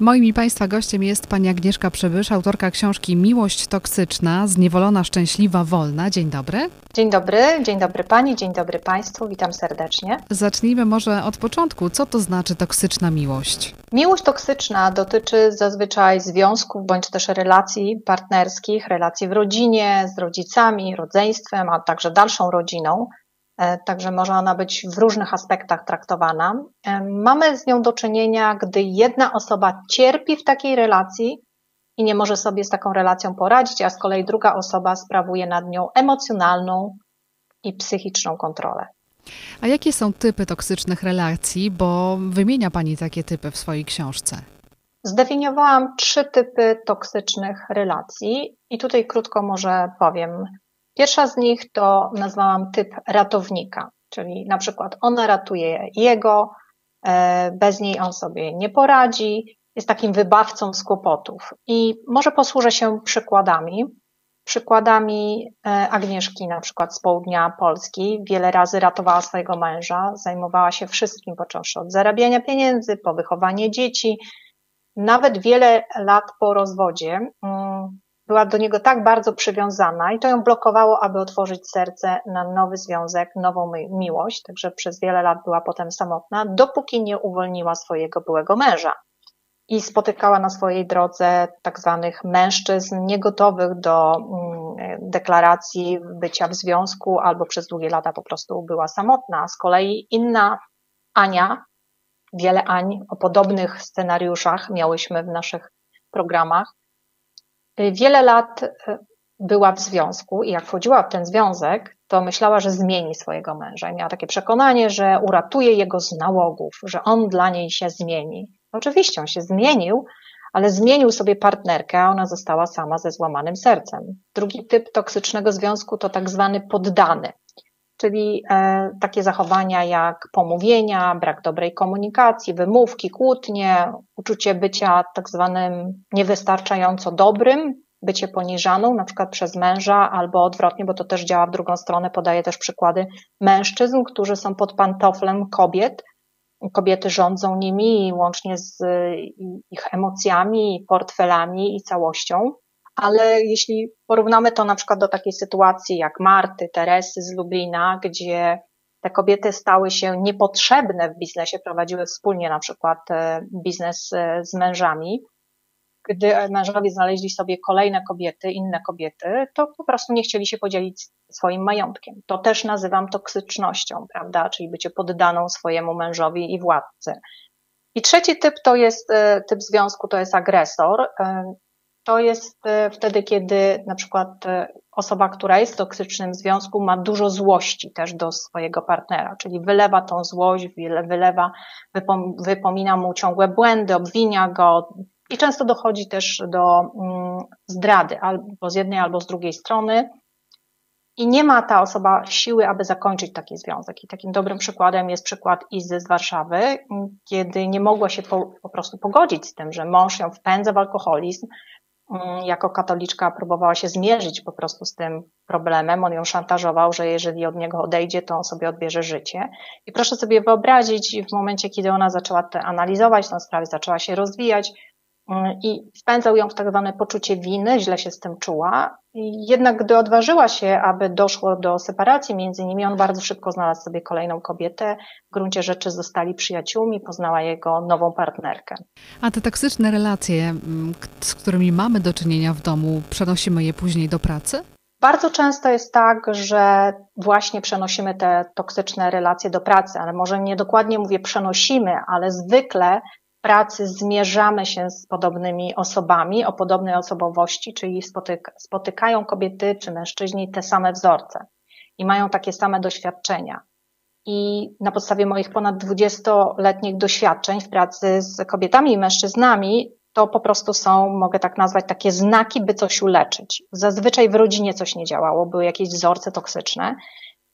Moim i Państwa gościem jest pani Agnieszka Przybysz, autorka książki Miłość toksyczna, zniewolona, szczęśliwa, wolna. Dzień dobry. Dzień dobry, dzień dobry Pani, dzień dobry Państwu, witam serdecznie. Zacznijmy może od początku. Co to znaczy toksyczna miłość? Miłość toksyczna dotyczy zazwyczaj związków bądź też relacji partnerskich, relacji w rodzinie, z rodzicami, rodzeństwem, a także dalszą rodziną. E, także może ona być w różnych aspektach traktowana. E, mamy z nią do czynienia, gdy jedna osoba cierpi w takiej relacji i nie może sobie z taką relacją poradzić, a z kolei druga osoba sprawuje nad nią emocjonalną i psychiczną kontrolę. A jakie są typy toksycznych relacji? Bo wymienia Pani takie typy w swojej książce. Zdefiniowałam trzy typy toksycznych relacji i tutaj krótko może powiem, Pierwsza z nich to nazwałam typ ratownika, czyli na przykład ona ratuje jego, e, bez niej on sobie nie poradzi, jest takim wybawcą z kłopotów. I może posłużę się przykładami. Przykładami e, Agnieszki, na przykład z południa Polski, wiele razy ratowała swojego męża, zajmowała się wszystkim, począwszy od zarabiania pieniędzy, po wychowanie dzieci. Nawet wiele lat po rozwodzie mm, była do niego tak bardzo przywiązana i to ją blokowało, aby otworzyć serce na nowy związek, nową miłość, także przez wiele lat była potem samotna, dopóki nie uwolniła swojego byłego męża. I spotykała na swojej drodze tak zwanych mężczyzn niegotowych do mm, deklaracji bycia w związku, albo przez długie lata po prostu była samotna. Z kolei inna Ania, wiele Ań o podobnych scenariuszach miałyśmy w naszych programach, wiele lat e, była w związku i jak wchodziła w ten związek, to myślała, że zmieni swojego męża i miała takie przekonanie, że uratuje jego z nałogów, że on dla niej się zmieni. Oczywiście on się zmienił, ale zmienił sobie partnerkę, a ona została sama ze złamanym sercem. Drugi typ toksycznego związku to tak zwany poddany, czyli e, takie zachowania jak pomówienia, brak dobrej komunikacji, wymówki, kłótnie, uczucie bycia tak zwanym niewystarczająco dobrym, bycie poniżaną, na przykład przez męża, albo odwrotnie, bo to też działa w drugą stronę. Podaję też przykłady mężczyzn, którzy są pod pantoflem kobiet. Kobiety rządzą nimi łącznie z ich emocjami, portfelami i całością ale jeśli porównamy to na przykład do takiej sytuacji jak Marty, Teresy z Lublina, gdzie te kobiety stały się niepotrzebne w biznesie, prowadziły wspólnie na przykład e, biznes e, z mężami, gdy mężowie znaleźli sobie kolejne kobiety, inne kobiety, to po prostu nie chcieli się podzielić swoim majątkiem. To też nazywam toksycznością, prawda? Czyli bycie poddaną swojemu mężowi i władcy. I trzeci typ to jest e, typ związku, to jest agresor to jest e, wtedy, kiedy na przykład e, osoba, która jest w toksycznym związku, ma dużo złości też do swojego partnera, czyli wylewa tą złość, wylewa, wypomina mu ciągłe błędy, obwinia go i często dochodzi też do mm, zdrady albo z jednej, albo z drugiej strony. I nie ma ta osoba siły, aby zakończyć taki związek. I takim dobrym przykładem jest przykład Izy z Warszawy, kiedy nie mogła się po, po prostu pogodzić z tym, że mąż ją wpędza w alkoholizm, jako katoliczka próbowała się zmierzyć po prostu z tym problemem. On ją szantażował, że jeżeli od niego odejdzie, to on sobie odbierze życie. I proszę sobie wyobrazić, w momencie, kiedy ona zaczęła analizować tę sprawę, zaczęła się rozwijać, Mm, i wpędzał ją w tak zwane poczucie winy, źle się z tym czuła. Jednak gdy odważyła się, aby doszło do separacji między nimi, on bardzo szybko znalazł sobie kolejną kobietę. W gruncie rzeczy zostali przyjaciółmi, poznała jego nową partnerkę. A te toksyczne relacje, z którymi mamy do czynienia w domu, przenosimy je później do pracy? Bardzo często jest tak, że właśnie przenosimy te toksyczne relacje do pracy, ale może nie dokładnie mówię przenosimy, ale zwykle pracy zmierzamy się z podobnymi osobami o podobnej osobowości, czyli spotyka, spotykają kobiety czy mężczyźni te same wzorce i mają takie same doświadczenia. I na podstawie moich ponad 20-letnich doświadczeń w pracy z kobietami i mężczyznami, to po prostu są, mogę tak nazwać, takie znaki, by coś uleczyć. Zazwyczaj w rodzinie coś nie działało, były jakieś wzorce toksyczne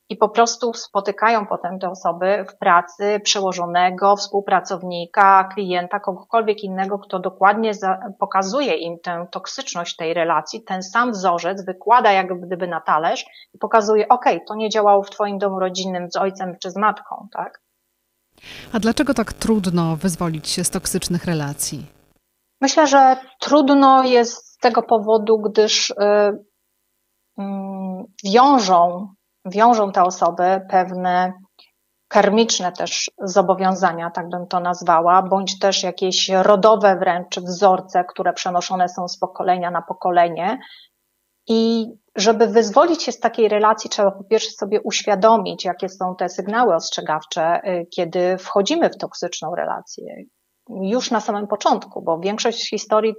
i po prostu spotykają potem te osoby w pracy przełożonego, współpracownika, klienta, kogokolwiek innego, kto dokładnie pokazuje im tę toksyczność tej relacji, ten sam wzorzec wykłada jak gdyby na talerz i pokazuje, ok, to nie działało w twoim domu rodzinnym z ojcem czy z matką, tak? A dlaczego tak trudno wyzwolić się z toksycznych relacji? Myślę, że trudno jest z tego powodu, gdyż y, mm, wiążą, wiążą te osoby pewne karmiczne też zobowiązania, tak bym to nazwała, bądź też jakieś rodowe wręcz wzorce, które przenoszone są z pokolenia na pokolenie. I żeby wyzwolić się z takiej relacji, trzeba po pierwsze sobie uświadomić, jakie są te sygnały ostrzegawcze, y, kiedy wchodzimy w toksyczną relację. Już na samym początku, bo większość historii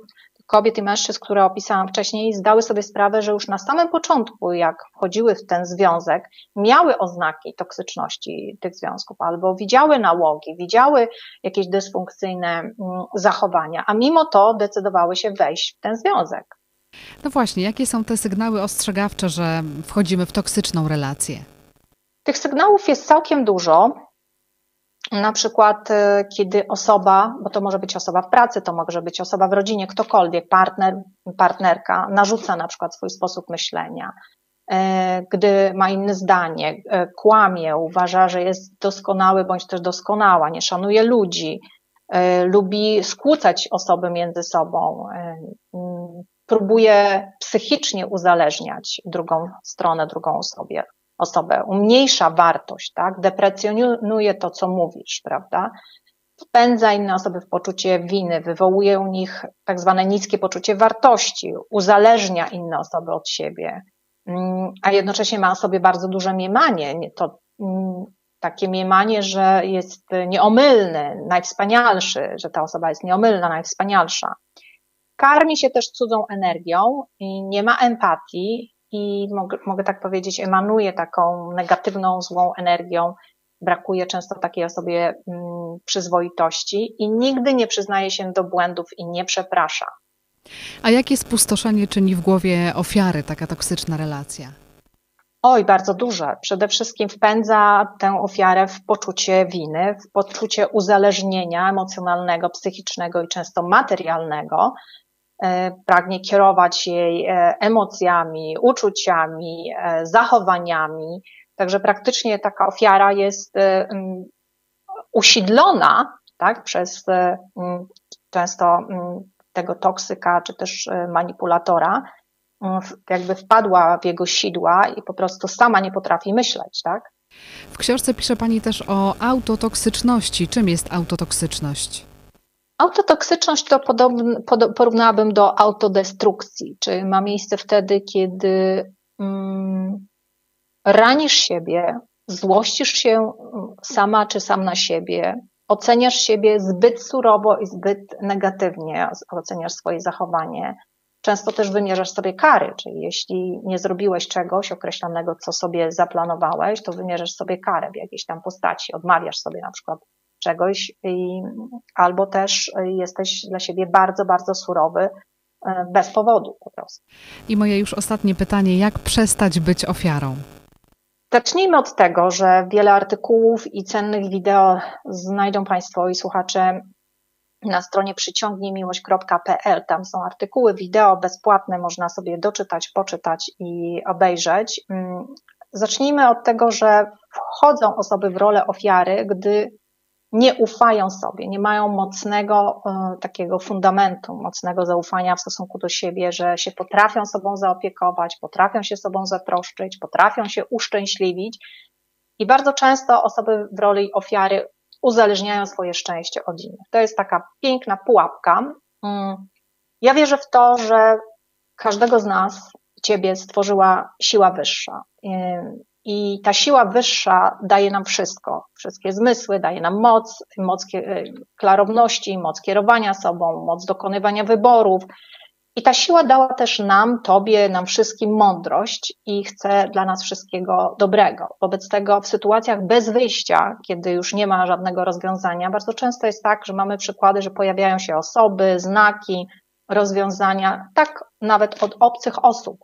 kobiet i mężczyzn, które opisałam wcześniej, zdały sobie sprawę, że już na samym początku, jak wchodziły w ten związek, miały oznaki toksyczności tych związków, albo widziały nałogi, widziały jakieś dysfunkcyjne mm, zachowania, a mimo to decydowały się wejść w ten związek. No właśnie, jakie są te sygnały ostrzegawcze, że wchodzimy w toksyczną relację? Tych sygnałów jest całkiem dużo. Na przykład, y, kiedy osoba, bo to może być osoba w pracy, to może być osoba w rodzinie, ktokolwiek, partner, partnerka, narzuca na przykład swój sposób myślenia, y, gdy ma inne zdanie, y, kłamie, uważa, że jest doskonały bądź też doskonała, nie szanuje ludzi, lubi skłócać osoby między sobą, mm, próbuje psychicznie uzależniać drugą stronę, drugą osobie, osobę, umniejsza wartość, tak? Deprecjonuje to, co mówisz, prawda? Wpędza inne osoby w poczucie winy, wywołuje u nich tak zwane niskie poczucie wartości, uzależnia inne osoby od siebie, mm, a jednocześnie ma sobie bardzo duże miemanie. To mm, takie miemanie, że jest nieomylny, najwspanialszy, że ta osoba jest nieomylna, najwspanialsza. Karmi się też cudzą energią i nie ma empatii i mogę, mogę tak powiedzieć, emanuje taką negatywną, złą energią. Brakuje często takiej osobie mm, przyzwoitości i nigdy nie przyznaje się do błędów i nie przeprasza. A jakie spustoszenie czyni w głowie ofiary taka toksyczna relacja? Oj, bardzo duże. Przede wszystkim wpędza tę ofiarę w poczucie winy, w poczucie uzależnienia emocjonalnego, psychicznego i często materialnego, pragnie kierować jej e, emocjami, uczuciami, e, zachowaniami. Także praktycznie taka ofiara jest usidlona tak, przez często tego toksyka czy też manipulatora, jakby wpadła w jego sidła i po prostu sama nie potrafi myśleć, tak? W książce pisze Pani też o autotoksyczności. Czym jest autotoksyczność? Autotoksyczność to podobny, pod, porównałabym do autodestrukcji, czyli ma miejsce wtedy, kiedy mm, ranisz siebie, złościsz się mm, sama czy sam na siebie, oceniasz siebie zbyt surowo i zbyt negatywnie, oceniasz swoje zachowanie. Często też wymierzasz sobie kary, czyli jeśli nie zrobiłeś czegoś określonego, co sobie zaplanowałeś, to wymierzasz sobie karę w jakiejś tam postaci. Odmawiasz sobie na przykład czegoś i, albo też jesteś dla siebie bardzo, bardzo surowy e, bez powodu po prostu. I moje już ostatnie pytanie, jak przestać być ofiarą? Zacznijmy od tego, że wiele artykułów i cennych wideo znajdą Państwo i słuchacze na stronie przyciągnijmiłość.pl. Tam są artykuły, wideo bezpłatne, można sobie doczytać, poczytać i obejrzeć. Mm, zacznijmy od tego, że wchodzą osoby w rolę ofiary, gdy nie ufają sobie, nie mają mocnego e, takiego fundamentu, mocnego zaufania w stosunku do siebie, że się potrafią sobą zaopiekować, potrafią się sobą zatroszczyć, potrafią się uszczęśliwić. I bardzo często osoby w roli ofiary uzależniają swoje szczęście od innych. To jest taka piękna pułapka. Mm. Ja wierzę w to, że każdego z nas, ciebie stworzyła siła wyższa. I ta siła wyższa daje nam wszystko, wszystkie zmysły, daje nam moc, moc e, klarowności, moc kierowania sobą, moc dokonywania wyborów. I ta siła dała też nam, Tobie, nam wszystkim mądrość i chce dla nas wszystkiego dobrego. Wobec tego w sytuacjach bez wyjścia, kiedy już nie ma żadnego rozwiązania, bardzo często jest tak, że mamy przykłady, że pojawiają się osoby, znaki, rozwiązania, tak nawet od obcych osób,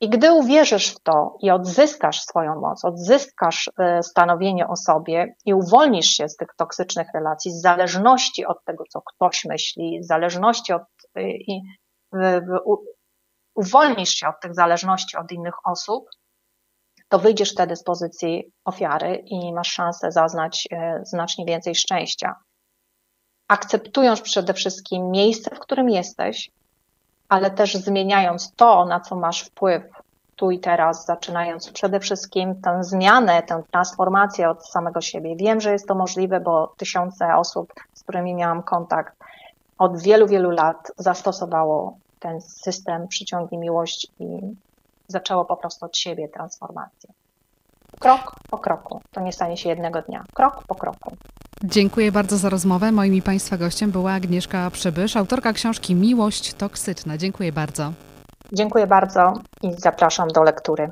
i gdy uwierzysz w to i odzyskasz swoją moc, odzyskasz e, stanowienie o sobie i uwolnisz się z tych toksycznych relacji, z zależności od tego, co ktoś myśli, z zależności od, e, i uwolnisz się od tych zależności od innych osób, to wyjdziesz wtedy z pozycji ofiary i masz szansę zaznać e, znacznie więcej szczęścia. akceptując przede wszystkim miejsce, w którym jesteś, ale też zmieniając to, na co masz wpływ tu i teraz, zaczynając przede wszystkim tę zmianę, tę transformację od samego siebie. Wiem, że jest to możliwe, bo tysiące osób, z którymi miałam kontakt od wielu, wielu lat, zastosowało ten system Przyciągi Miłość i zaczęło po prostu od siebie transformację. Krok po kroku. To nie stanie się jednego dnia. Krok po kroku. Dziękuję bardzo za rozmowę. Moim i Państwa gościem była Agnieszka Przybysz, autorka książki Miłość toksyczna. Dziękuję bardzo. Dziękuję bardzo i zapraszam do lektury.